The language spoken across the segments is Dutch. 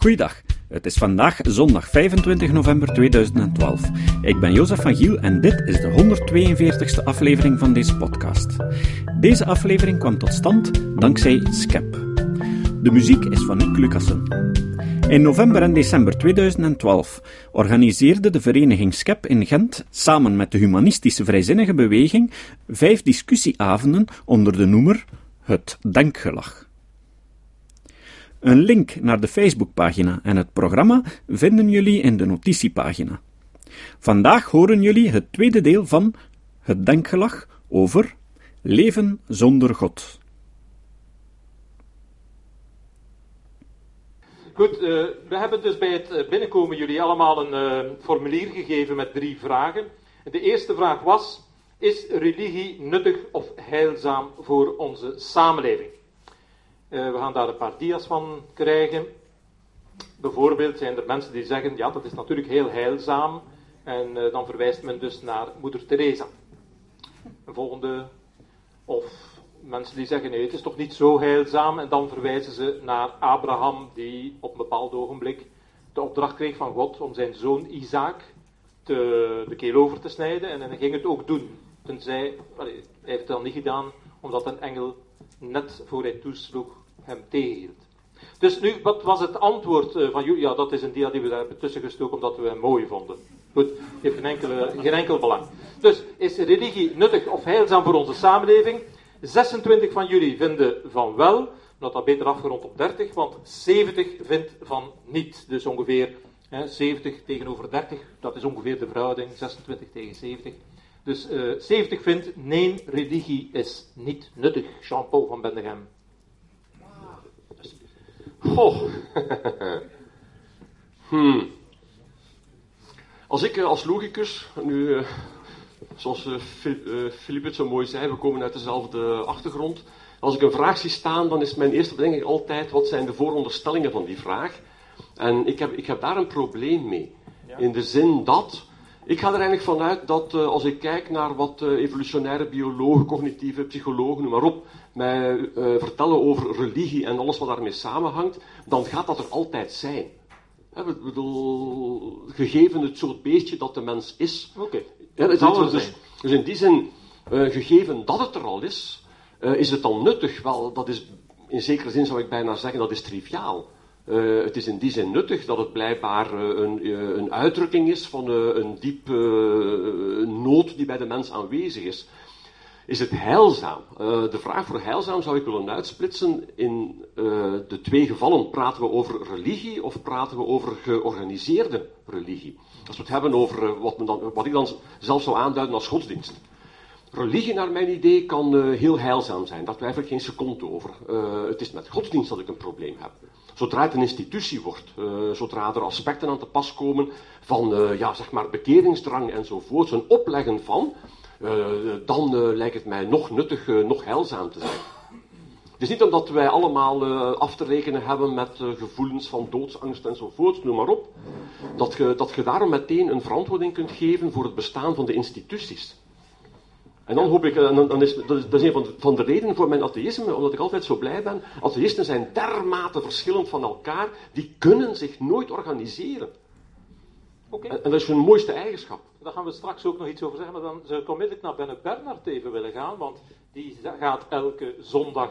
Goeiedag. Het is vandaag zondag 25 november 2012. Ik ben Jozef van Giel en dit is de 142ste aflevering van deze podcast. Deze aflevering kwam tot stand dankzij Skep. De muziek is van Nick Lucassen. In november en december 2012 organiseerde de vereniging Skep in Gent samen met de humanistische vrijzinnige beweging vijf discussieavonden onder de noemer Het Denkgelag. Een link naar de Facebookpagina en het programma vinden jullie in de notitiepagina. Vandaag horen jullie het tweede deel van Het Denkgelag over Leven zonder God. Goed, uh, we hebben dus bij het binnenkomen jullie allemaal een uh, formulier gegeven met drie vragen. De eerste vraag was: Is religie nuttig of heilzaam voor onze samenleving? Uh, we gaan daar een paar dia's van krijgen. Bijvoorbeeld zijn er mensen die zeggen: Ja, dat is natuurlijk heel heilzaam. En dan verwijst men dus naar Moeder Teresa. Een volgende. Of mensen die zeggen nee, het is toch niet zo heilzaam. En dan verwijzen ze naar Abraham, die op een bepaald ogenblik de opdracht kreeg van God om zijn zoon Isaac te, de keel over te snijden. En hij ging het ook doen. Tenzij, allee, hij heeft het dan niet gedaan, omdat een engel net voor hij toesloeg hem tegenhield. Dus nu, wat was het antwoord van jullie? Ja, dat is een dia die we daar hebben tussen gestoken omdat we hem mooi vonden. Goed, heeft geen, enkele, geen enkel belang. Dus, is religie nuttig of heilzaam voor onze samenleving? 26 van jullie vinden van wel, dat dat beter afgerond op 30, want 70 vindt van niet. Dus ongeveer hè, 70 tegenover 30, dat is ongeveer de verhouding, 26 tegen 70. Dus uh, 70 vindt, nee, religie is niet nuttig. Jean-Paul van Bendegem. Goh. hmm. Als ik als logicus, nu uh, zoals Filip het zo mooi zei, we komen uit dezelfde achtergrond. Als ik een vraag zie staan, dan is mijn eerste bedenking altijd, wat zijn de vooronderstellingen van die vraag? En ik heb, ik heb daar een probleem mee. In de zin dat, ik ga er eigenlijk vanuit dat uh, als ik kijk naar wat uh, evolutionaire biologen, cognitieve psychologen, noem maar op, mij uh, vertellen over religie en alles wat daarmee samenhangt, dan gaat dat er altijd zijn. Bedoel, gegeven het soort beestje dat de mens is. Okay. Ja, dat dus, dus, dus, in die zin, gegeven dat het er al is, is het dan nuttig? Wel, dat is, in zekere zin zou ik bijna zeggen, dat is triviaal. Uh, het is in die zin nuttig dat het blijkbaar een, een, uitdrukking is van een diepe nood die bij de mens aanwezig is. Is het heilzaam? de vraag voor heilzaam zou ik willen uitsplitsen in de twee gevallen. Praten we over religie of praten we over georganiseerde religie? Als we het hebben over wat, men dan, wat ik dan zelf zou aanduiden als godsdienst. Religie, naar mijn idee, kan uh, heel heilzaam zijn. Daar twijfel ik geen seconde over. Uh, het is met godsdienst dat ik een probleem heb. Zodra het een institutie wordt, uh, zodra er aspecten aan te pas komen van ja, zeg maar bekeringsdrang enzovoort, een opleggen van, dan lijkt het mij nog nuttig, nog heilzaam te zijn. Het is niet omdat wij allemaal af te rekenen hebben met gevoelens van doodsangst enzovoort, noem maar op, dat dat je daarom meteen een verantwoording kunt geven voor het bestaan van de instituties. En dan hoop ik, en dan, is, dat, is, dat is een van de, van de redenen voor mijn atheïsme, omdat ik altijd zo blij ben. Atheïsten zijn dermate verschillend van elkaar, die kunnen zich nooit organiseren. Okay. En, en, dat is hun mooiste eigenschap. Daar gaan we straks ook nog iets over zeggen, maar dan zou ik onmiddellijk naar Benne Bernard even willen gaan, want die gaat elke zondag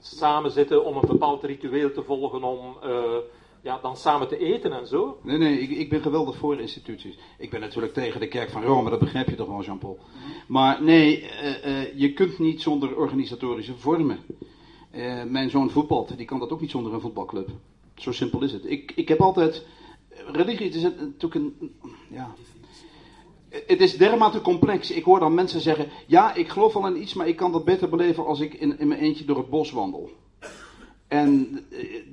samen zitten om een bepaald ritueel te volgen, om uh, ja, dan samen te eten en zo. Nee, nee, ik, ik ben geweldig voor instituties. Ik ben natuurlijk tegen de kerk van Rome, dat begrijp je toch wel, Jean-Paul. Maar nee, uh, uh, je kunt niet zonder organisatorische vormen. mijn zoon voetbalt, die kan dat ook niet zonder een voetbalclub. Zo simpel is het. Ik, ik heb altijd. Religie het is natuurlijk een. Ja, het is dermate complex. Ik hoor dan mensen zeggen: Ja, ik geloof wel in iets, maar ik kan dat beter beleven als ik in, in mijn eentje door het bos wandel. En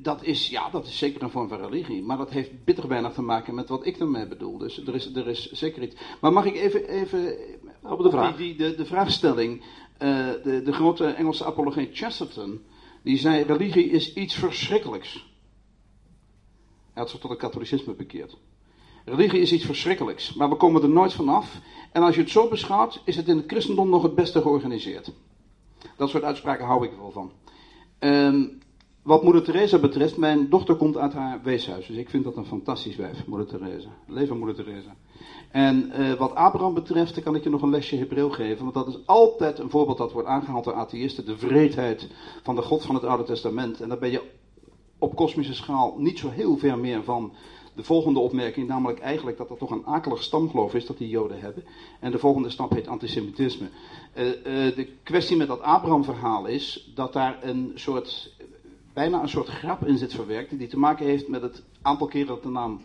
dat is, ja, dat is zeker een vorm van religie. Maar dat heeft bitter weinig te maken met wat ik ermee bedoel. Dus er is, er is zeker iets. Maar mag ik even, even op de, vraag. Die, die, de, de vraagstelling. Uh, de, de grote Engelse apologeet Chesterton. Die zei: religie is iets verschrikkelijks. Hij had zich tot het katholicisme bekeerd. Religie is iets verschrikkelijks, maar we komen er nooit vanaf. En als je het zo beschouwt, is het in het christendom nog het beste georganiseerd. Dat soort uitspraken hou ik er wel van. Um, wat moeder Teresa betreft, mijn dochter komt uit haar weeshuis. Dus ik vind dat een fantastisch wijf, moeder Teresa. Leven moeder Teresa. En uh, wat Abraham betreft, kan ik je nog een lesje Hebreeuw geven. Want dat is altijd een voorbeeld dat wordt aangehaald door atheïsten. De vreedheid van de God van het Oude Testament. En daar ben je op kosmische schaal niet zo heel ver meer van de volgende opmerking, namelijk eigenlijk dat er toch een akelig stamgeloof is dat die Joden hebben. En de volgende stap heet antisemitisme. Uh, uh, de kwestie met dat Abraham-verhaal is dat daar een soort, bijna een soort grap in zit verwerkt, die te maken heeft met het aantal keren dat de naam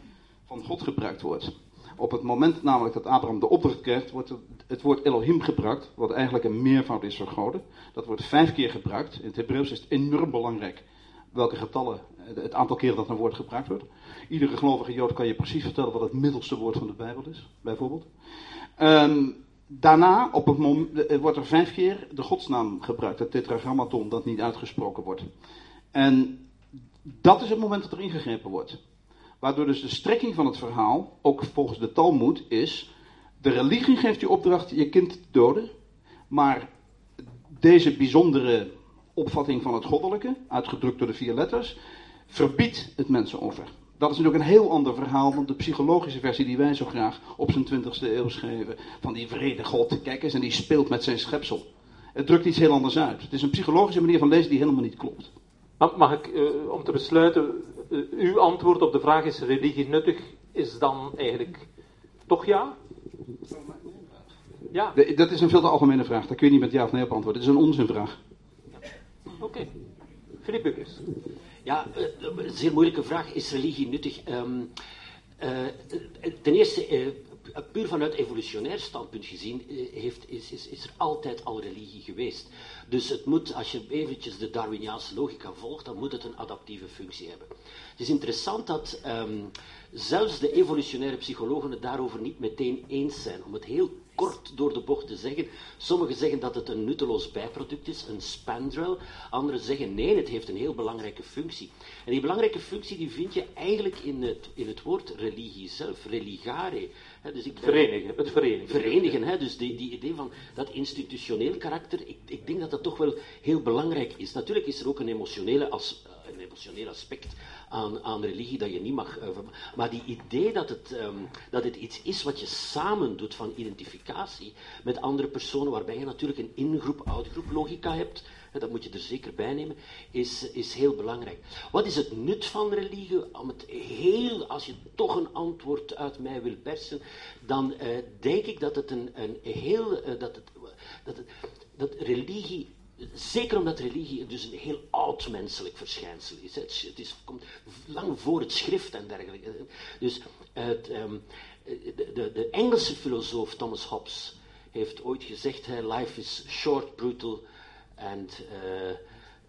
van God gebruikt wordt. Op het moment namelijk dat Abraham de opdracht krijgt, wordt het woord Elohim gebruikt, wat eigenlijk een meervoud is van goden. Dat wordt vijf keer gebruikt. In het Hebreeuws is het enorm belangrijk welke getallen, het aantal keren dat een woord gebruikt wordt. Iedere gelovige Jood kan je precies vertellen wat het middelste woord van de Bijbel is, bijvoorbeeld. Um, daarna, op het moment, wordt er vijf keer de godsnaam gebruikt, het tetragrammaton, dat niet uitgesproken wordt. En dat is het moment dat er ingegrepen wordt. Waardoor dus de strekking van het verhaal, ook volgens de Talmud, is: de religie geeft je opdracht je kind te doden, maar deze bijzondere opvatting van het goddelijke, uitgedrukt door de vier letters, verbiedt het mensenoffer. Dat is natuurlijk een heel ander verhaal dan de psychologische versie die wij zo graag op zijn 20e eeuw schreven. Van die vrede God, kijk eens, en die speelt met zijn schepsel. Het drukt iets heel anders uit. Het is een psychologische manier van lezen die helemaal niet klopt. Mag ik, uh, om te besluiten, uh, uw antwoord op de vraag is religie nuttig, is dan eigenlijk toch ja? Ja. De, dat is een veel te algemene vraag, daar kun je niet met ja of nee op antwoorden. Het is een onzinvraag. Oké. Okay. Filip Bukkers. Ja, uh, een zeer moeilijke vraag. Is religie nuttig? Um, ten eerste, puur vanuit evolutionair standpunt gezien, heeft, is, is, is er altijd al religie geweest. Dus het moet, als je eventjes de Darwiniaanse logica volgt, dan moet het een adaptieve functie hebben. Het is interessant dat um, zelfs de evolutionaire psychologen het daarover niet meteen eens zijn. Om het heel kort door de bocht te zeggen. Sommigen zeggen dat het een nutteloos bijproduct is, een spandrel. Anderen zeggen nee, het heeft een heel belangrijke functie. En die belangrijke functie die vind je eigenlijk in het, in het woord religie zelf, religare. Dus ik, verenigen, het verenigen. Verenigen, he, dus die, die idee van dat institutioneel karakter, ik, ik denk dat dat toch wel heel belangrijk is. Natuurlijk is er ook een emotionele, as, een emotioneel aspect aan, aan religie dat je niet mag. Uh, maar die idee dat het, um, dat het iets is wat je samen doet van identificatie met andere personen, waarbij je natuurlijk een in-groep-out-groep logica hebt, hè, dat moet je er zeker bij nemen, is, is heel belangrijk. Wat is het nut van religie? Om het heel, als je toch een antwoord uit mij wil persen, dan uh, denk ik dat het een, een heel. Uh, dat, het, dat, het, dat religie Zeker omdat religie dus een heel oud menselijk verschijnsel is. Het, het is, komt lang voor het schrift en dergelijke. Dus het, um, de, de, de, Engelse filosoof Thomas Hobbes heeft ooit gezegd: Life is short, brutal and uh,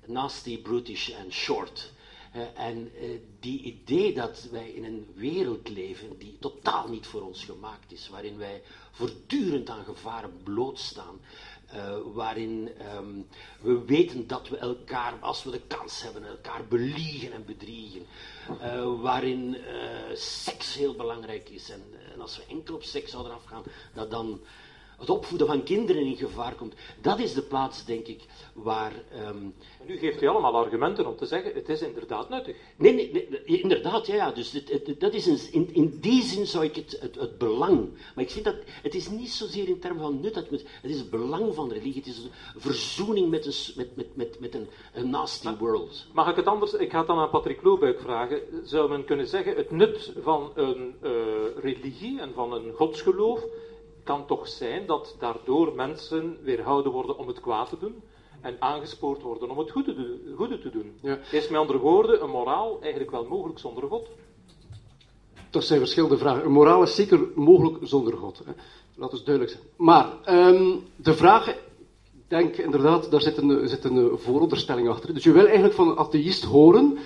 nasty, brutish and short. Uh, en uh, die idee dat wij in een wereld leven die totaal niet voor ons gemaakt is, waarin wij voortdurend aan gevaren blootstaan, waarin um, we weten dat we elkaar, als we de kans hebben, elkaar beliegen en bedriegen. Waarin seks heel belangrijk is. En, en, als we enkel op seks zouden afgaan, dat dan het opvoeden van kinderen in gevaar komt. Dat is de plaats, denk ik, waar... Um... Nu geeft u allemaal argumenten om te zeggen, het is inderdaad nuttig. Nee, nee, nee inderdaad, ja, ja. Dus het, het, dat is een, in, in die zin zou ik het, het, het, belang... Maar ik vind dat, het is niet zozeer in termen van nut, het, het is het belang van religie. Het is een verzoening met een, met, met, met, met een, een nasty maar, world. Mag ik het anders... Ik ga het dan aan Patrick Loobuik vragen. Zou men kunnen zeggen, het nut van een uh, religie en van een godsgeloof kan toch zijn dat daardoor mensen weerhouden worden om het kwaad te doen en aangespoord worden om het goede, te, goede te doen. Ja. Is met andere woorden een moraal eigenlijk wel mogelijk zonder God? Dat zijn verschillende vragen. Een moraal is zeker mogelijk zonder God. Hè. Laat ons duidelijk zijn. Maar um, de vraag, ik denk inderdaad, daar zit een, zit een vooronderstelling achter. Dus je wil eigenlijk van een atheïst horen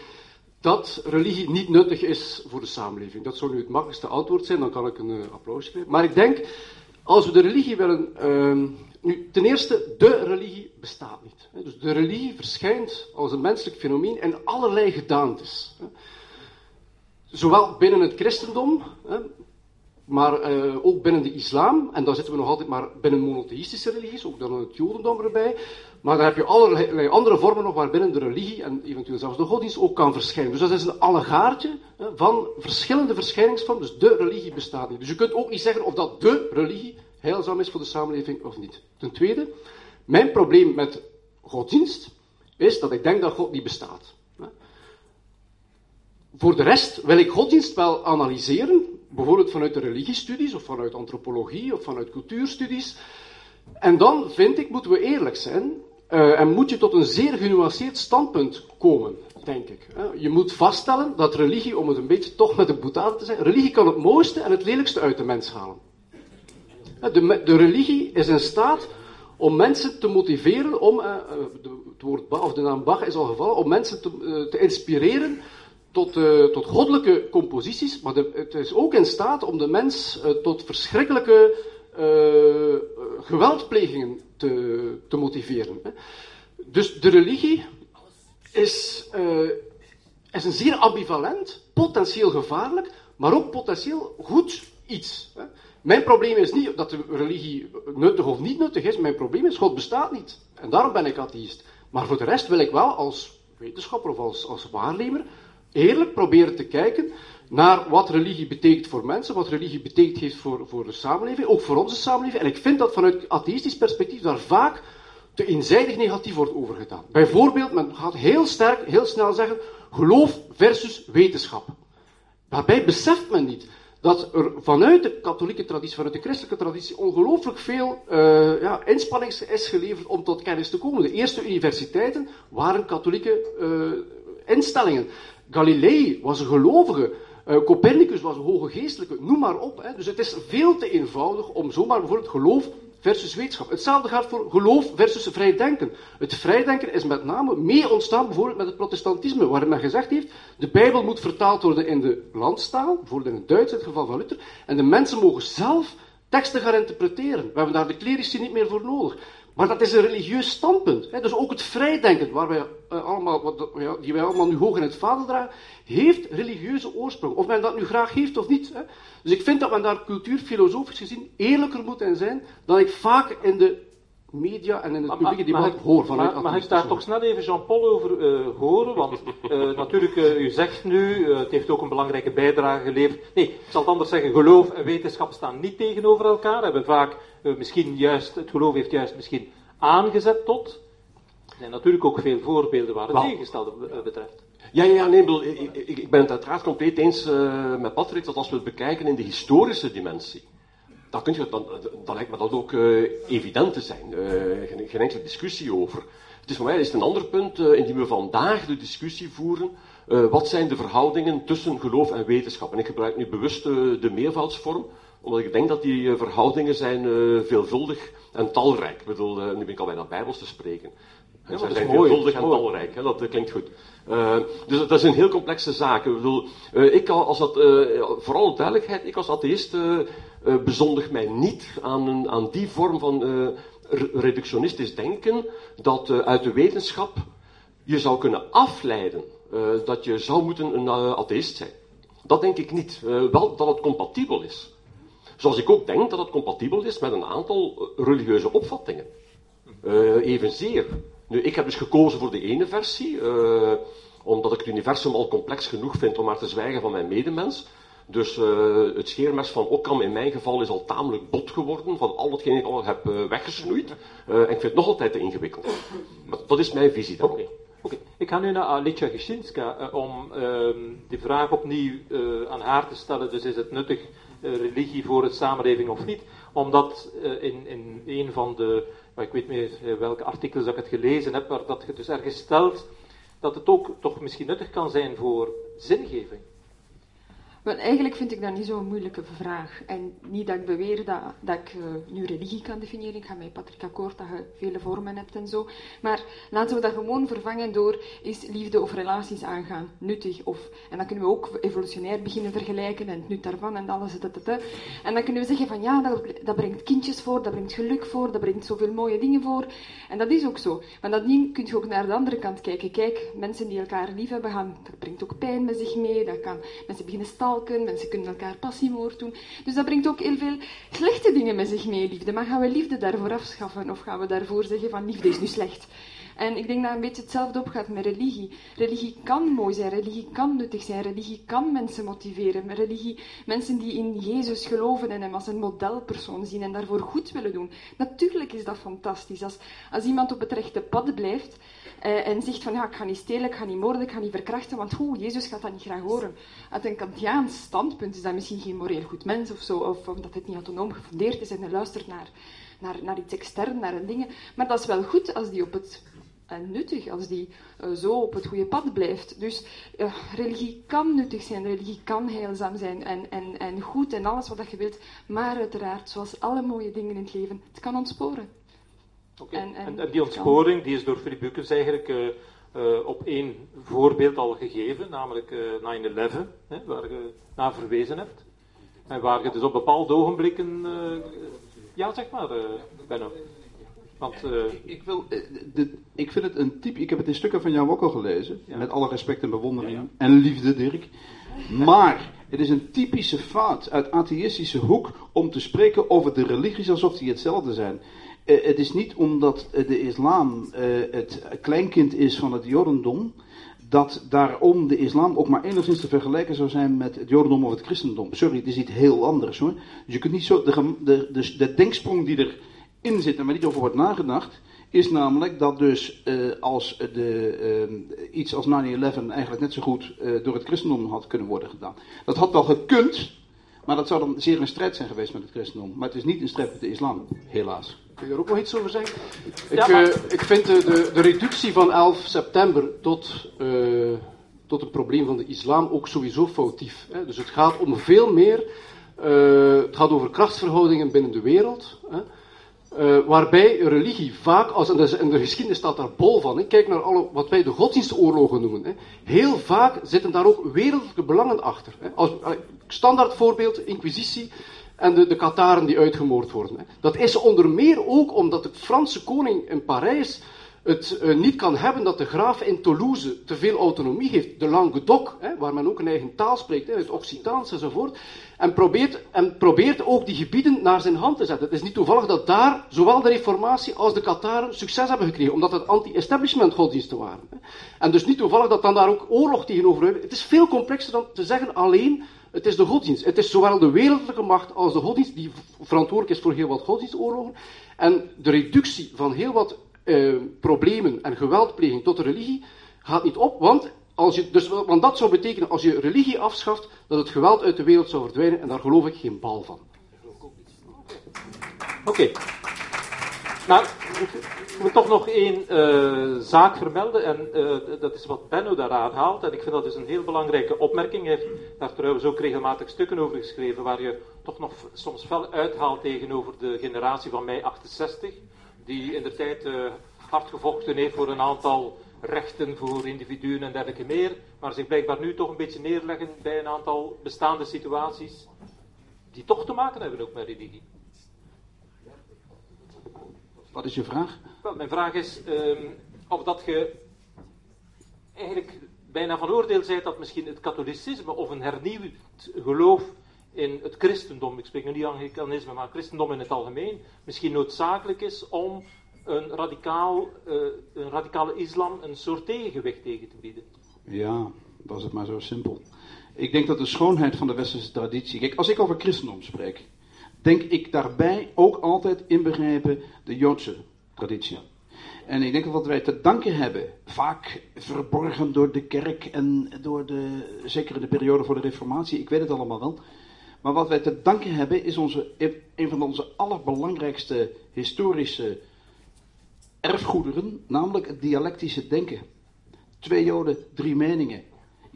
dat religie niet nuttig is voor de samenleving. Dat zou nu het makkelijkste antwoord zijn, dan kan ik een uh, applaus geven. Maar ik denk als we de religie willen. Uh, nu, ten eerste, de religie bestaat niet. Dus de religie verschijnt als een menselijk fenomeen in allerlei gedaantes. Zowel binnen het christendom, maar eh, ook binnen de islam, en dan zitten we nog altijd maar binnen monotheïstische religies, ook dan het jodendom erbij. Maar dan heb je allerlei andere vormen nog waarbinnen de religie en eventueel zelfs de godsdienst ook kan verschijnen. Dus dat is een allegaartje van verschillende verschijningsvormen. Dus de religie bestaat niet. Dus je kunt ook niet zeggen of dat de religie heilzaam is voor de samenleving of niet. Ten tweede, mijn probleem met godsdienst is dat ik denk dat God niet bestaat. Voor de rest wil ik godsdienst wel analyseren, bijvoorbeeld vanuit de religiestudies, of vanuit antropologie, of vanuit cultuurstudies. En dan vind ik, moeten we eerlijk zijn, uh, en moet je tot een zeer genuanceerd standpunt komen, denk ik. Je moet vaststellen dat religie, om het een beetje toch met de boetade te zeggen, religie kan het mooiste en het lelijkste uit de mens halen. De, de religie is in staat om mensen te motiveren om, uh, het woord Bach, of de naam Bach is al gevallen, om mensen te, te inspireren tot, uh, tot goddelijke composities, maar het is ook in staat om de mens tot verschrikkelijke geweldplegingen te, te motiveren. Hè. Dus de religie is, is een zeer ambivalent, potentieel gevaarlijk, maar ook potentieel goed iets. Hè. Mijn probleem is niet dat de religie nuttig of niet nuttig is. Mijn probleem is, God bestaat niet. En daarom ben ik atheïst. Maar voor de rest wil ik wel als wetenschapper of als, als waarnemer eerlijk proberen te kijken naar wat religie betekent voor mensen, wat religie betekent heeft voor, voor de samenleving, ook voor onze samenleving. En ik vind dat vanuit atheïstisch perspectief daar vaak te eenzijdig negatief wordt overgedaan. Bijvoorbeeld, men gaat heel sterk, heel snel zeggen, geloof versus wetenschap. Daarbij beseft men niet dat er vanuit de katholieke traditie, vanuit de christelijke traditie, ongelooflijk veel uh, ja, inspanning is geleverd om tot kennis te komen. De eerste universiteiten waren katholieke uh, instellingen. Galilei was een gelovige. Uh, Copernicus was een hoge geestelijke, noem maar op. Hè. Dus het is veel te eenvoudig om zomaar bijvoorbeeld geloof versus wetenschap. Hetzelfde gaat voor geloof versus vrijdenken. Het vrijdenken is met name mee ontstaan bijvoorbeeld met het protestantisme, waarin men gezegd heeft, de Bijbel moet vertaald worden in de landstaal, bijvoorbeeld in het Duits in het geval van Luther, en de mensen mogen zelf teksten gaan interpreteren. We hebben daar de clerici niet meer voor nodig. Maar dat is een religieus standpunt. Hè? Dus ook het vrijdenken, waar wij, uh, allemaal, wat, ja, die wij allemaal nu hoog in het vader dragen, heeft religieuze oorsprong. Of men dat nu graag heeft of niet. Hè? Dus ik vind dat men daar cultuurfilosofisch gezien eerlijker moet in zijn dan ik vaak in de media en in het publieke debat hoor vanuit Maar mag ik daar toch snel even Jean-Paul over uh, horen? Want uh, natuurlijk, uh, u zegt nu, het heeft ook een belangrijke bijdrage geleverd. Nee, ik zal het anders zeggen, geloof en wetenschap staan niet tegenover elkaar. Hebben vaak misschien juist, het geloof heeft juist misschien aangezet tot. Er zijn natuurlijk ook veel voorbeelden waar het tegenstelde betreft. Ja, ja, ja nee, ik, ik, ik ben het uiteraard compleet eens met Patrick dat als we het bekijken in de historische dimensie dan, kun je, dan, dan lijkt me dat ook uh, evident te zijn. Uh, geen, geen, enkele discussie over. Het is voor mij is het een ander punt, indien we vandaag de discussie voeren. wat zijn de verhoudingen tussen geloof en wetenschap? En ik gebruik nu bewust de meervoudsvorm, omdat ik denk dat die verhoudingen zijn veelvuldig en talrijk. Ik bedoel, nu ben ik al bijna bijbels te spreken. Ja, Zij zijn mooi, veelvuldig en talrijk, hè, dat klinkt goed. Uh, dus dat is een heel complexe zaak. Ik bedoel, uh, ik als dat, uh, vooral duidelijkheid, ik als atheïst bezondig mij niet aan, een, aan die vorm van reductionistisch denken, dat uit de wetenschap je zou kunnen afleiden dat je zou moeten een atheïst zijn. Dat denk ik niet. wel dat het compatibel is. Zoals ik ook denk dat het compatibel is met een aantal religieuze opvattingen. evenzeer. Nu, ik heb dus gekozen voor de ene versie, uh, omdat ik het universum al complex genoeg vind om maar te zwijgen van mijn medemens. Dus het scheermes van Occam in mijn geval is al tamelijk bot geworden van al hetgeen ik al heb weggesnoeid. en ik vind het nog altijd te ingewikkeld. Maar dat is mijn visie daarop. Okay. Okay. Ik ga nu naar Alicia Geschinska om ehm, die vraag opnieuw aan haar te stellen. Dus is het nuttig religie voor de samenleving of niet? Omdat in, in een van de maar ik weet niet meer welke artikels dat ik het gelezen heb, waar dat je dus ergens stelt dat het ook toch misschien nuttig kan zijn voor zingeving. Maar eigenlijk vind ik dat niet zo'n moeilijke vraag. En niet dat ik beweer dat, dat ik uh, nu religie kan definiëren. Ik ga met Patrick akkoord dat je vele vormen hebt en zo. Maar laten we dat gewoon vervangen door is liefde of relaties aangaan nuttig? Of, en dan kunnen we ook evolutionair beginnen vergelijken en het nut daarvan en alles. Dat. En dan kunnen we zeggen van ja, dat, dat brengt kindjes voor, dat brengt geluk voor, dat brengt zoveel mooie dingen voor. En dat is ook zo. Maar nadien kun je ook naar de andere kant kijken. Kijk, mensen die elkaar lief hebben, gaan, dat brengt ook pijn met zich mee. Dat kan mensen beginnen stal mensen kunnen elkaar passiemoord doen. Dus dat brengt ook heel veel slechte dingen met zich mee, liefde. Maar gaan we liefde daarvoor afschaffen of gaan we daarvoor zeggen van liefde is nu slecht? En ik denk dat een beetje hetzelfde opgaat met religie. Religie kan mooi zijn, religie kan nuttig zijn, religie kan mensen motiveren. Religie, mensen die in Jezus geloven en hem als een modelpersoon zien en daarvoor goed willen doen. Natuurlijk is dat fantastisch. Als, als iemand op het rechte pad blijft eh, en zegt van ja, ik ga niet stelen, ik ga niet moorden, ik ga niet verkrachten, want hoe, Jezus gaat dat niet graag horen. Uit een Kantiaans standpunt is dat misschien geen moreel goed mens of zo, of omdat het niet autonoom gefundeerd is en hij luistert naar, naar, naar iets extern, naar dingen. Maar dat is wel goed als die op het en nuttig als die uh, zo op het goede pad blijft. Dus religie kan nuttig zijn, religie kan heilzaam zijn en, en, en goed en alles wat je wilt, maar uiteraard, zoals alle mooie dingen in het leven, het kan ontsporen. Okay. En, en, en, die ontsporing die is door Philip Bukens eigenlijk uh, op één voorbeeld al gegeven, namelijk 9-11, waar je naar verwezen hebt. En waar je dus op bepaalde ogenblikken, ja zeg maar, Benno. Want, uh... ik, ik, wil, de, ik vind het een type. Ik heb het in stukken van ook al gelezen. Ja. Met alle respect en bewondering. Ja, ja. En liefde, Dirk. Maar het is een typische fout uit atheïstische hoek om te spreken over de religies alsof die hetzelfde zijn. Uh, het is niet omdat de islam uh, het kleinkind is van het jodendom. Dat daarom de islam ook maar enigszins te vergelijken zou zijn met het jodendom of het christendom. Sorry, het is iets heel anders hoor. Dus je kunt niet zo. De, de, de, de denksprong die er in zit en waar niet over wordt nagedacht, is namelijk dat dus als de, iets als 9-11 eigenlijk net zo goed door het christendom had kunnen worden gedaan. Dat had wel gekund, maar dat zou dan zeer in strijd zijn geweest met het christendom. Maar het is niet in strijd met de islam, helaas. Kun je er ook nog iets over zeggen? Ik, ja, ik vind de, de, de, reductie van 11 september tot, tot het probleem van de islam ook sowieso foutief. Hè? Dus het gaat om veel meer. het gaat over krachtsverhoudingen binnen de wereld. Hè? Uh, waarbij religie vaak, als, en, de, en de geschiedenis staat daar bol van, hè, kijk naar alle, wat wij de godsdienstoorlogen noemen. Hè, heel vaak zitten daar ook wereldlijke belangen achter. Hè. Als, standaard voorbeeld, inquisitie en de, de die uitgemoord worden. Dat is onder meer ook omdat de Franse koning in Parijs het uh, niet kan hebben dat de graaf in Toulouse te veel autonomie heeft. De Languedoc, hè, waar men ook een eigen taal spreekt, hè, het Occitaans enzovoort. En probeert, en probeert ook die gebieden naar zijn hand te zetten. Het is niet toevallig dat daar zowel de reformatie als de Kataren succes hebben gekregen, omdat het anti-establishment godsdiensten waren. Hè. En dus niet toevallig dat dan daar ook oorlog tegenover is. Het is veel complexer dan te zeggen alleen het is de godsdienst. Het is zowel de wereldlijke macht als de godsdienst die verantwoordelijk is voor heel wat godsdienstoorlogen. En de reductie van heel wat uh, problemen en geweldpleging tot de religie gaat niet op, want, als je, dus, want dat zou betekenen als je religie afschaft, dat het geweld uit de wereld zou verdwijnen en daar geloof ik geen bal van. Oké. Nou, ik moet toch nog één uh, zaak vermelden, en uh, dat is wat Benno daar aanhaalt, en ik vind dat dus een heel belangrijke opmerking. Hij heeft daar trouwens ook regelmatig stukken over geschreven, waar je toch nog soms fel uithaalt tegenover de generatie van mei 68 die in de tijd uh, hard gevochten heeft voor een aantal rechten voor individuen en dergelijke meer, maar zich blijkbaar nu toch een beetje neerleggen bij een aantal bestaande situaties die toch te maken hebben ook met religie. Wat is je vraag? Wel, mijn vraag is um, of dat je eigenlijk bijna van oordeel bent dat misschien het katholicisme of een hernieuwd geloof in het christendom, ik spreek nu niet anglicanisme, maar christendom in het algemeen, misschien noodzakelijk is om een, radicaal, uh, een radicale islam een soort tegengewicht tegen te bieden. Ja, was het maar zo simpel. Ik denk dat de schoonheid van de westerse traditie. Kijk, als ik over christendom spreek, denk ik daarbij ook altijd inbegrepen de Joodse traditie. En ik denk dat wat wij te danken hebben, vaak verborgen door de kerk en door de, zeker de periode voor de Reformatie, ik weet het allemaal wel, maar wat wij te danken hebben is onze, een van onze allerbelangrijkste historische erfgoederen, namelijk het dialectische denken. Twee Joden, drie meningen.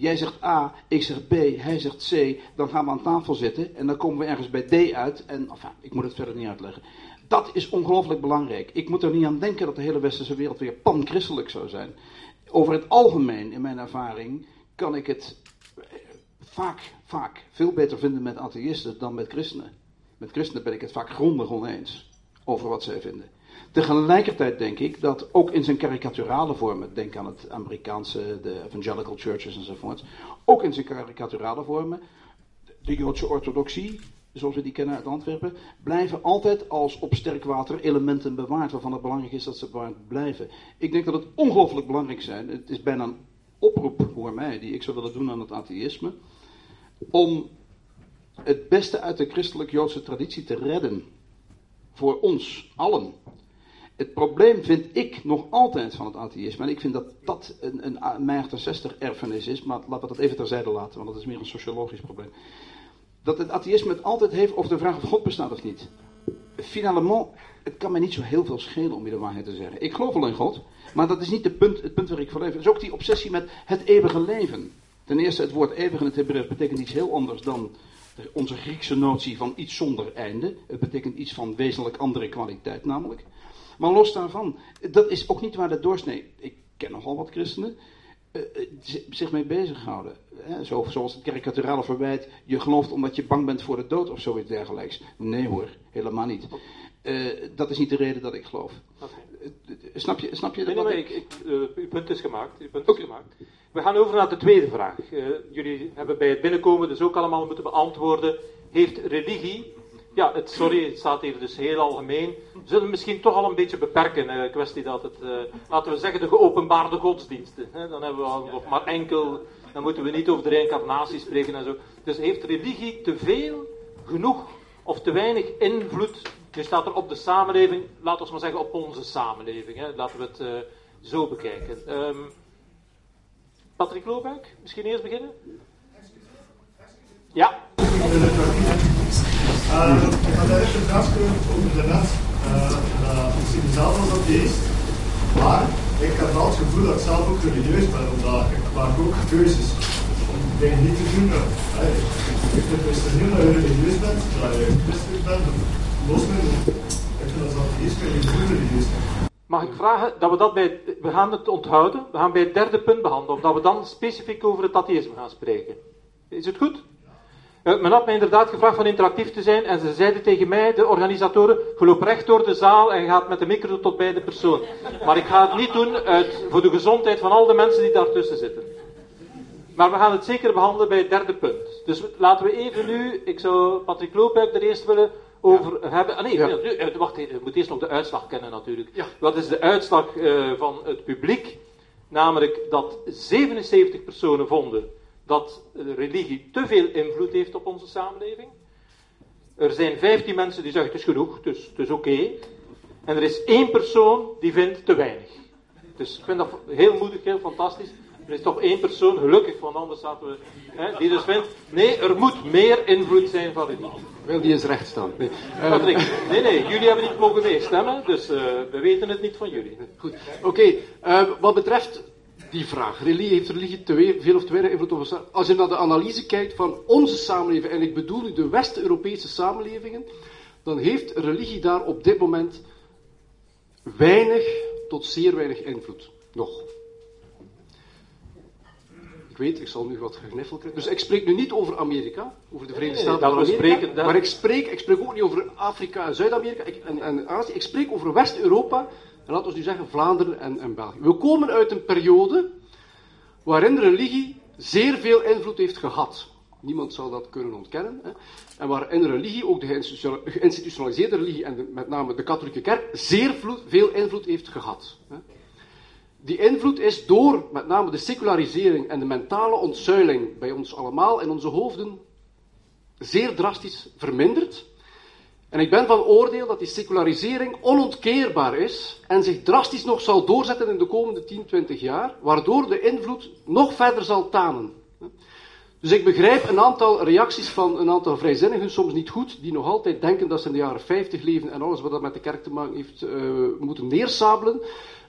Jij zegt A, ik zeg B, hij zegt C, dan gaan we aan tafel zitten en dan komen we ergens bij D uit. En ik moet het verder niet uitleggen. Dat is ongelooflijk belangrijk. Ik moet er niet aan denken dat de hele westerse wereld weer panchristelijk zou zijn. Over het algemeen, in mijn ervaring, kan ik het vaak, vaak veel beter vinden met atheïsten dan met christenen. Met christenen ben ik het vaak grondig oneens over wat zij vinden. Tegelijkertijd denk ik dat ook in zijn karikaturale vormen, denk aan het Amerikaanse, de evangelical churches enzovoort, ook in zijn karikaturale vormen, de Joodse orthodoxie, zoals we die kennen uit Antwerpen, blijven altijd als op sterk water elementen bewaard, waarvan het belangrijk is dat ze bewaard blijven. Ik denk dat het ongelooflijk belangrijk is. Het is bijna een oproep voor mij, die ik zou willen doen aan het atheïsme, om het beste uit de christelijk-Joodse traditie te redden. Voor ons allen. Het probleem vind ik nog altijd van het atheïsme, en ik vind dat dat een, een, een 60 erfenis is, maar laten we dat even terzijde laten, want dat is meer een sociologisch probleem. Dat het atheïsme het altijd heeft over de vraag of God bestaat of niet. Finalement, het kan mij niet zo heel veel schelen om je de waarheid te zeggen. Ik geloof wel in God, maar dat is niet de punt, het punt waar ik voor leef. Het is ook die obsessie met het eeuwige leven. Ten eerste, het woord eeuwig in het Hebreeuws betekent iets heel anders dan onze Griekse notie van iets zonder einde. Het betekent iets van wezenlijk andere kwaliteit namelijk. Maar los daarvan, dat is ook niet waar de doorsnee, ik ken nogal wat christenen, uh, zich mee bezighouden. Hè? Zo, zoals het karikaturale verwijt, je gelooft omdat je bang bent voor de dood of zoiets dergelijks. Nee hoor, helemaal niet. Uh, dat is niet de reden dat ik geloof. Okay. Uh, snap je, snap je nee, nee, ik, ik, uw punt is gemaakt. Uw punt okay. gemaakt. We gaan over naar de tweede vraag. jullie hebben bij het binnenkomen dus ook allemaal moeten beantwoorden. Heeft religie ja, het, sorry, het staat hier dus heel algemeen. We zullen misschien toch al een beetje beperken. Uh, kwestie dat het, uh, laten we zeggen, de geopenbaarde godsdiensten. Hè? Dan hebben we nog maar enkel, dan moeten we niet over de reïncarnatie spreken en zo. Dus heeft religie te veel, genoeg of te weinig invloed? Nu staat er op de samenleving, laten we maar zeggen op onze samenleving. Hè? Laten we het uh, zo bekijken. Um, Patrick Loobuik, misschien eerst beginnen? Ja. Had eigenlijk een vraag over de net. Uh, ik zie mezelf als atheïst, maar ik heb wel het gevoel dat ik zelf ook religieus ben, omdat ik maak ook keuzes om dingen niet te doen. Uh, ik vind het niet dat je religieus bent, dat je christelijk bent of moslim. Ik vind als atheïst kan je goed religieus zijn. Mag ik vragen dat we dat bij, we gaan het onthouden, we gaan bij het derde punt behandelen, of dat we dan specifiek over het atheïsme gaan spreken. Is het goed? Uh, men had mij inderdaad gevraagd van interactief te zijn en ze zeiden tegen mij, de organisatoren, loop recht door de zaal en gaat met de micro tot bij de persoon. Maar ik ga het niet doen uit, voor de gezondheid van al de mensen die daartussen zitten. Maar we gaan het zeker behandelen bij het derde punt. Dus laten we even nu, ik zou Patrick Loophuik er eerst willen over hebben. Ah nee, ja. Eh, wacht, je moet eerst nog de uitslag kennen natuurlijk. Ja. Wat is de uitslag uh, van het publiek? Namelijk dat 77 personen vonden dat religie te veel invloed heeft op onze samenleving. Er zijn 15 mensen die zeggen het is genoeg, dus het is oké. En er is één persoon die vindt te weinig. Dus ik vind dat heel moedig, heel fantastisch. Er is toch één persoon, gelukkig, want anders zaten we, hè, die dus vindt, nee, er moet meer invloed zijn van religie. Wil die eens recht staan? Nee, uh, nee, nee, jullie hebben niet mogen meestemmen, dus uh, we weten het niet van jullie. Goed, oké. Okay, uh, wat betreft die vraag. Religie, heeft religie te veel of te weinig invloed op ons Als je naar de analyse kijkt van onze samenleving, en ik bedoel nu de West-Europese samenlevingen, dan heeft religie daar op dit moment weinig tot zeer weinig invloed. Nog. Ik weet, ik zal nu wat gegniffel krijgen. Dus ik spreek nu niet over Amerika, over de Verenigde Staten van Amerika. Spreken, Maar ik spreek, ik spreek ook niet over Afrika en Zuid-Amerika en, en Azië. Ik spreek over West-Europa en laten we nu zeggen Vlaanderen en, en België. We komen uit een periode waarin religie zeer veel invloed heeft gehad. Niemand zal dat kunnen ontkennen. Hè. En waarin religie, ook de geïnstitutionaliseerde religie en met name de katholieke kerk, zeer veel invloed heeft gehad. Hè. Die invloed is door met name de secularisering en de mentale ontzuiling bij ons allemaal in onze hoofden zeer drastisch verminderd. En ik ben van oordeel dat die secularisering onontkeerbaar is en zich drastisch nog zal doorzetten in de komende 10, 20 jaar, waardoor de invloed nog verder zal tanen. Dus ik begrijp een aantal reacties van een aantal vrijzinnigen, soms niet goed, die nog altijd denken dat ze in de jaren 50 leven en alles wat dat met de kerk te maken heeft uh, moeten neersabelen.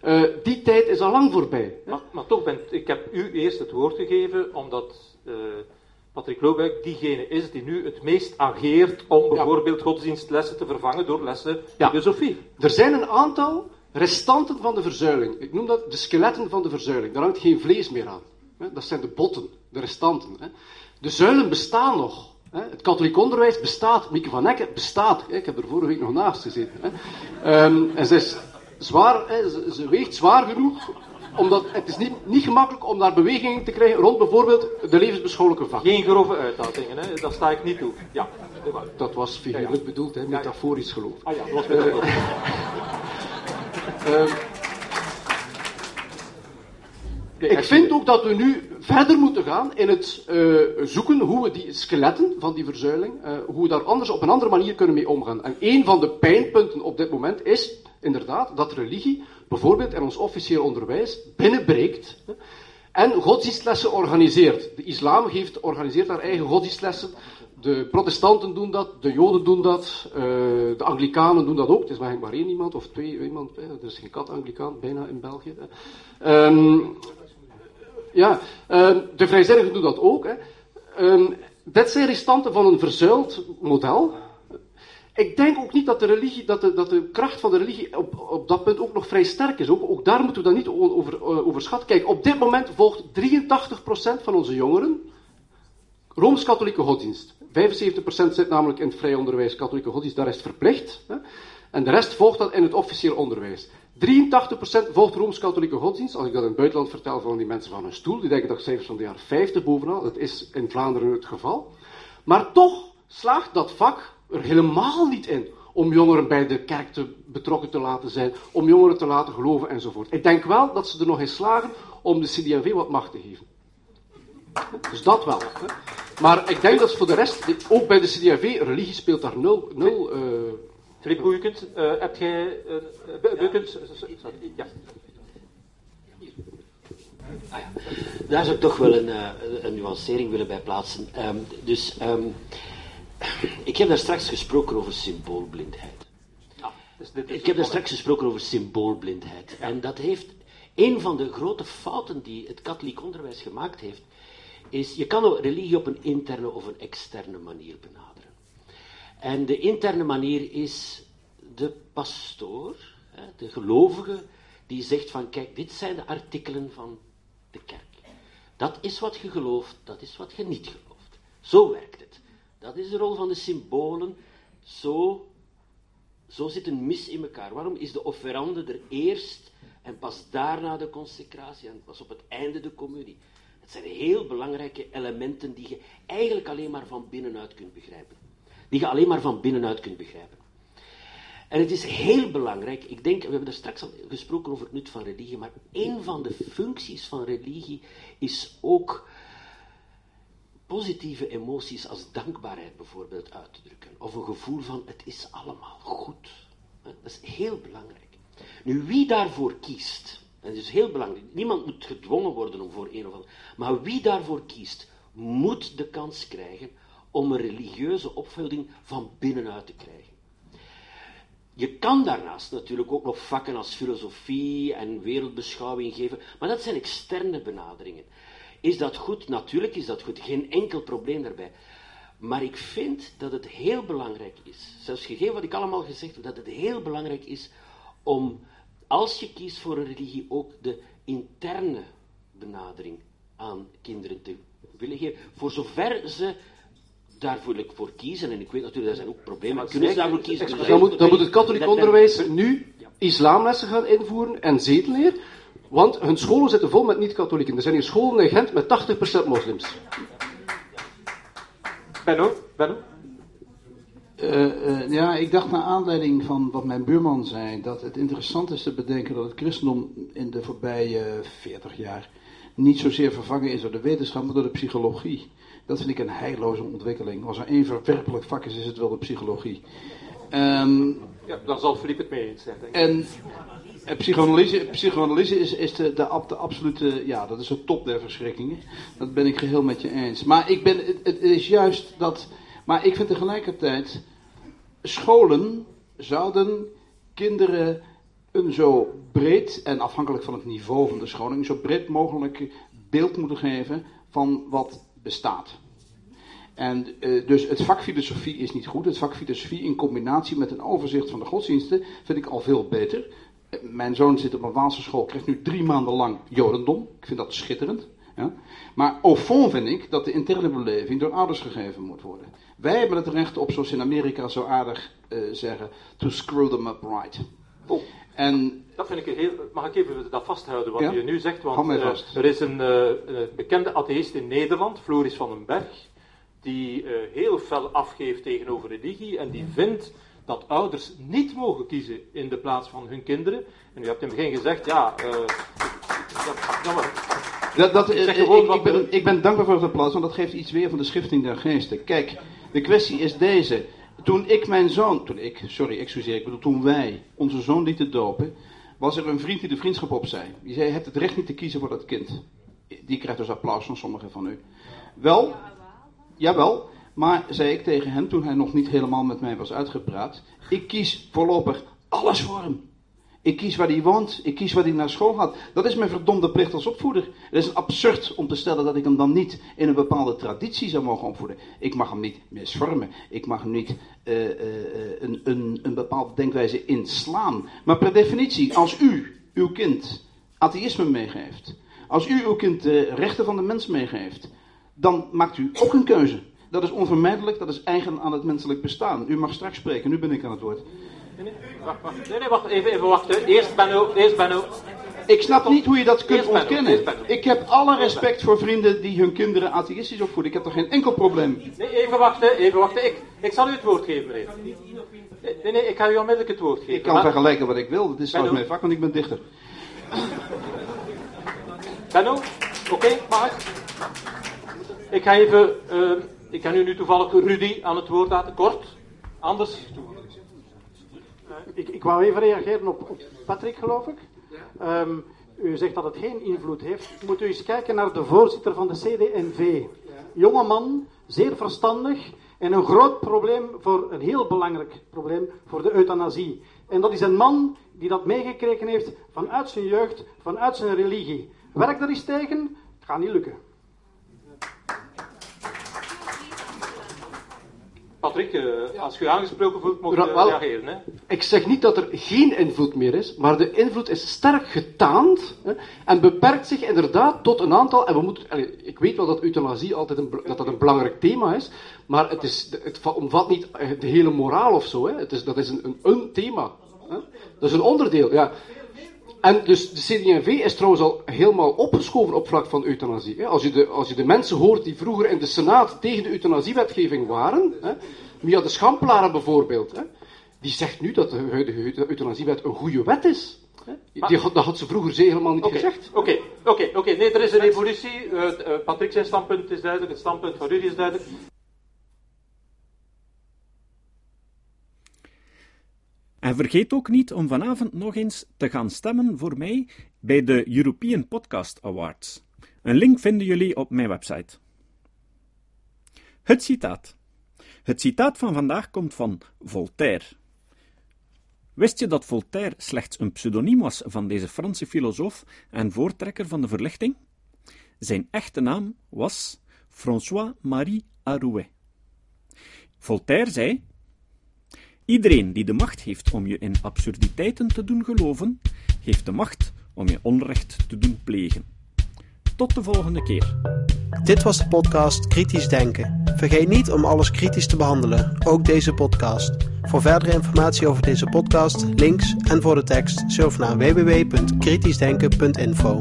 Uh, die tijd is al lang voorbij. Maar, toch ik heb u eerst het woord gegeven, omdat uh, Patrick Loobuik diegene is die nu het meest ageert om bijvoorbeeld godsdienstlessen te vervangen door lessen filosofie. Er zijn een aantal restanten van de verzuiling. Ik noem dat de skeletten van de verzuiling. Daar hangt geen vlees meer aan. Dat zijn de botten, de restanten. De zuilen bestaan nog. Het katholiek onderwijs bestaat. Mieke van Ecken bestaat. Ik heb er vorige week nog naast gezeten. Um, en ze is zwaar, ze weegt zwaar genoeg omdat het is niet, niet gemakkelijk om daar beweging te krijgen rond bijvoorbeeld de levensbeschouwelijke vak. Geen grove uitlatingen, hè? daar sta ik niet toe. Ja. Dat was figuurlijk bedoeld, hè, metaforisch geloof. Ah ja, dat was weer Ehm, ik vind ook dat we nu verder moeten gaan in het eh, zoeken hoe we die skeletten van die verzuiling, eh, hoe we daar anders op een andere manier kunnen mee omgaan. En een van de pijnpunten op dit moment is inderdaad dat religie bijvoorbeeld in ons officieel onderwijs binnenbreekt en godsdienstlessen organiseert. De islam heeft, organiseert haar eigen godsdienstlessen. De protestanten doen dat, de joden doen dat, eh, de anglikanen doen dat ook. Het is maar, maar één iemand of twee iemand, hè. er is geen kat-anglicaan bijna in België. Ehm, ja, ehm, de vrijzinnigen doen dat ook. Hè. Ehm, dit zijn restanten van een verzuild model. Ik denk ook niet dat de, religie, dat de, dat de kracht van de religie op, op dat punt ook nog vrij sterk is. Ook, ook daar moeten we dat niet over, eh, overschatten. Kijk, op dit moment volgt 83% van onze jongeren Rooms-Katholieke godsdienst. 75% zit namelijk in het vrij onderwijs, katholieke godsdienst, daar is verplicht. Hè? En de rest volgt dat in het officieel onderwijs. 83% volgt Rooms-Katholieke godsdienst. Als ik dat in het buitenland vertel van die mensen van hun stoel, die denken dat cijfers van de jaren 50 bovenal. Dat is in Vlaanderen het geval. Maar toch slaagt dat vak er helemaal niet in om jongeren bij de kerk te, betrokken te laten zijn, om jongeren te laten geloven enzovoort. Ik denk wel dat ze er nog in slagen om de CD&V wat macht te geven. Dus dat wel. Hè. Maar ik denk dat ze voor de rest, ook bij de CD&V, religie speelt daar nul... nul eh, Filip Boeikens, eh, heb jij... Boeikens, sorry, ja. Ah ja. Daar zou ik toch wel een, eh, een nuancering willen bij plaatsen. Ehm, dus ehm, ik heb daar straks gesproken over symboolblindheid. Dus dit is Ik heb daar straks gesproken over symboolblindheid. En dat heeft een van de grote fouten die het katholiek onderwijs gemaakt heeft, is je kan religie op een interne of een externe manier benaderen. En de interne manier is de pastoor, de gelovige, die zegt van kijk, dit zijn de artikelen van de kerk. Dat is wat je gelooft, dat is wat je niet gelooft. Zo werkt het. Dat is de rol van de symbolen. Zo zo zit een mis in elkaar. Waarom is de offerande er eerst en pas daarna de consecratie en pas op het einde de communie? Het zijn heel belangrijke elementen die je eigenlijk alleen maar van binnenuit kunt begrijpen. Die je alleen maar van binnenuit kunt begrijpen. En het is heel belangrijk, ik denk, we hebben er straks al gesproken over het nut van religie, maar een van de functies van religie is ook positieve emoties als dankbaarheid bijvoorbeeld uit te drukken. Of een gevoel van het is allemaal goed. Dat is heel belangrijk. Nu, wie daarvoor kiest, dat is heel belangrijk, niemand moet gedwongen worden om voor een of ander, maar wie daarvoor kiest, moet de kans krijgen om een religieuze opvoeding van binnenuit te krijgen. Je kan daarnaast natuurlijk ook nog vakken als filosofie en wereldbeschouwing geven, maar dat zijn externe benaderingen. Is dat goed? Natuurlijk is dat goed. Geen enkel probleem daarbij. Maar ik vind dat het heel belangrijk is, zelfs gegeven wat ik allemaal gezegd heb, dat het heel belangrijk is om, als je kiest voor een religie, ook de interne benadering aan kinderen te willen geven. Voor zover ze daarvoor voor kiezen, en ik weet natuurlijk, er zijn ook problemen, kunnen ze daarvoor kiezen? Dan moet, dan moet het katholiek onderwijs nu islamlessen gaan invoeren en zedenleer. Want hun scholen zitten vol met niet-katholieken. Er zijn hier scholen in Gent met 80% moslims. Benno, Benno? Eh, eh, ja, ik dacht naar aanleiding van wat mijn buurman zei, dat het interessant is te bedenken dat het christendom in de voorbije 40 jaar niet zozeer vervangen is door de wetenschap, maar door de psychologie. Dat vind ik een heilloze ontwikkeling. Als er één verwerpelijk vak is, is het wel de psychologie. Ehm, Ja, daar zal Filip het mee eens zijn, denk ik. en eh, psychoanalyse, psychoanalyse is, is de, de, ab- de absolute, ja, dat is de top der verschrikkingen. Dat ben ik geheel met je eens. Maar ik ben, het, het is juist dat, maar ik vind tegelijkertijd, scholen zouden kinderen een zo breed, en afhankelijk van het niveau van de scholing, een zo breed mogelijk beeld moeten geven van wat bestaat. En eh, dus het vak filosofie is niet goed. Het vak filosofie in combinatie met een overzicht van de godsdiensten vind ik al veel beter. Eh, Mijn zoon zit op een Waalse school, krijgt nu drie maanden lang Jodendom. Ik vind dat schitterend. Ja. Maar au fond vind ik dat de interne beleving door ouders gegeven moet worden. Wij hebben het recht op, zoals in Amerika zo aardig eh, zeggen, to screw them up right. En Dat vind ik een heel... Mag ik even dat vasthouden, wat Ja. je nu zegt? Want er is een, een bekende atheïst in Nederland, Floris van den Berg, die eh, heel fel afgeeft tegenover religie en die vindt dat ouders niet mogen kiezen in de plaats van hun kinderen. En u hebt in het begin gezegd, ja... eh, dat, maar, Dat, dat, Zeg eh, ik, ik, ben, ik ben dankbaar voor het applaus, want dat geeft iets weer van de schifting der geesten. Kijk, de kwestie is deze. Toen ik mijn zoon, toen ik, sorry, excuseer, ik bedoel toen wij onze zoon lieten dopen, was er een vriend die de vriendschap opzei. Die zei, je hebt het recht niet te kiezen voor dat kind. Die krijgt dus applaus van sommigen van u. Wel, jawel, maar zei ik tegen hem toen hij nog niet helemaal met mij was uitgepraat, ik kies voorlopig alles voor hem. Ik kies waar hij woont. Ik kies waar hij naar school gaat. Dat is mijn verdomde plicht als opvoeder. Het is absurd om te stellen dat ik hem dan niet in een bepaalde traditie zou mogen opvoeden. Ik mag hem niet misvormen. Ik mag hem niet eh, eh, een, een, een bepaalde denkwijze inslaan. Maar per definitie, als u uw kind atheïsme meegeeft. Als u uw kind de rechten van de mens meegeeft. Dan maakt u ook een keuze. Dat is onvermijdelijk. Dat is eigen aan het menselijk bestaan. U mag straks spreken. Nu ben ik aan het woord. nee, nee, wacht, wacht. Nee, nee, wacht, even, even wachten. Eerst Benno, eerst Benno. Ik snap niet hoe je dat kunt ontkennen. Ik heb alle respect voor vrienden die hun kinderen atheïstisch opvoeden. Ik heb er geen enkel probleem. Nee, even wachten, even wachten. Ik, ik zal u het woord geven, meneer. Nee, nee, ik ga u onmiddellijk het woord geven. Ik kan Maar- vergelijken wat ik wil. Dat is Benno. mijn vak, want ik ben dichter. Benno, oké, mag ik? Ik ga even, eh, ik ga u nu toevallig Rudy aan het woord laten, kort. Anders. Ik, ik wou even reageren op, Patrick, geloof ik. Ehm, u zegt dat het geen invloed heeft. Moet u eens kijken naar de voorzitter van de CD&V. Jonge man, zeer verstandig en een groot probleem voor, een heel belangrijk probleem voor de euthanasie. En dat is een man die dat meegekregen heeft vanuit zijn jeugd, vanuit zijn religie. Werk daar eens tegen, het gaat niet lukken. Patrick, eh, als u aangesproken voelt, moet wel- reageren. Hè? Ik zeg niet dat er geen invloed meer is, maar de invloed is sterk getaand hè, en beperkt zich inderdaad tot een aantal. En we moeten, ik weet wel dat euthanasie altijd een, dat dat een belangrijk thema is, maar het, is, het va- omvat niet eh, de hele moraal of zo. Hè. Het is, dat is een, een, een thema. Hè. Dat is een onderdeel. Ja. En dus de CD&V is trouwens al helemaal opgeschoven op vlak van euthanasie. Hè. Als, je de, als je de mensen hoort die vroeger in de Senaat tegen de euthanasiewetgeving waren, hè, Mia de Schamplaren bijvoorbeeld, hè, die zegt nu dat de huidige euthanasiewet een goede wet is. Die, had- dat had ze vroeger ze helemaal niet gezegd. oké, oké, oké. Nee, er is een evolutie. Eh, eh, Patrick zijn standpunt is duidelijk, het standpunt van Rudy is duidelijk. En vergeet ook niet om vanavond nog eens te gaan stemmen voor mij bij de European Podcast Awards. Een link vinden jullie op mijn website. Het citaat. Het citaat van vandaag komt van Voltaire. Wist je dat Voltaire slechts een pseudoniem was van deze Franse filosoof en voortrekker van de verlichting? Zijn echte naam was François-Marie Arouet. Voltaire zei: Iedereen die de macht heeft om je in absurditeiten te doen geloven, heeft de macht om je onrecht te doen plegen. Tot de volgende keer. Dit was de podcast Kritisch Denken. Vergeet niet om alles kritisch te behandelen, ook deze podcast. Voor verdere informatie over deze podcast, links en voor de tekst, surf naar www.kritischdenken.info.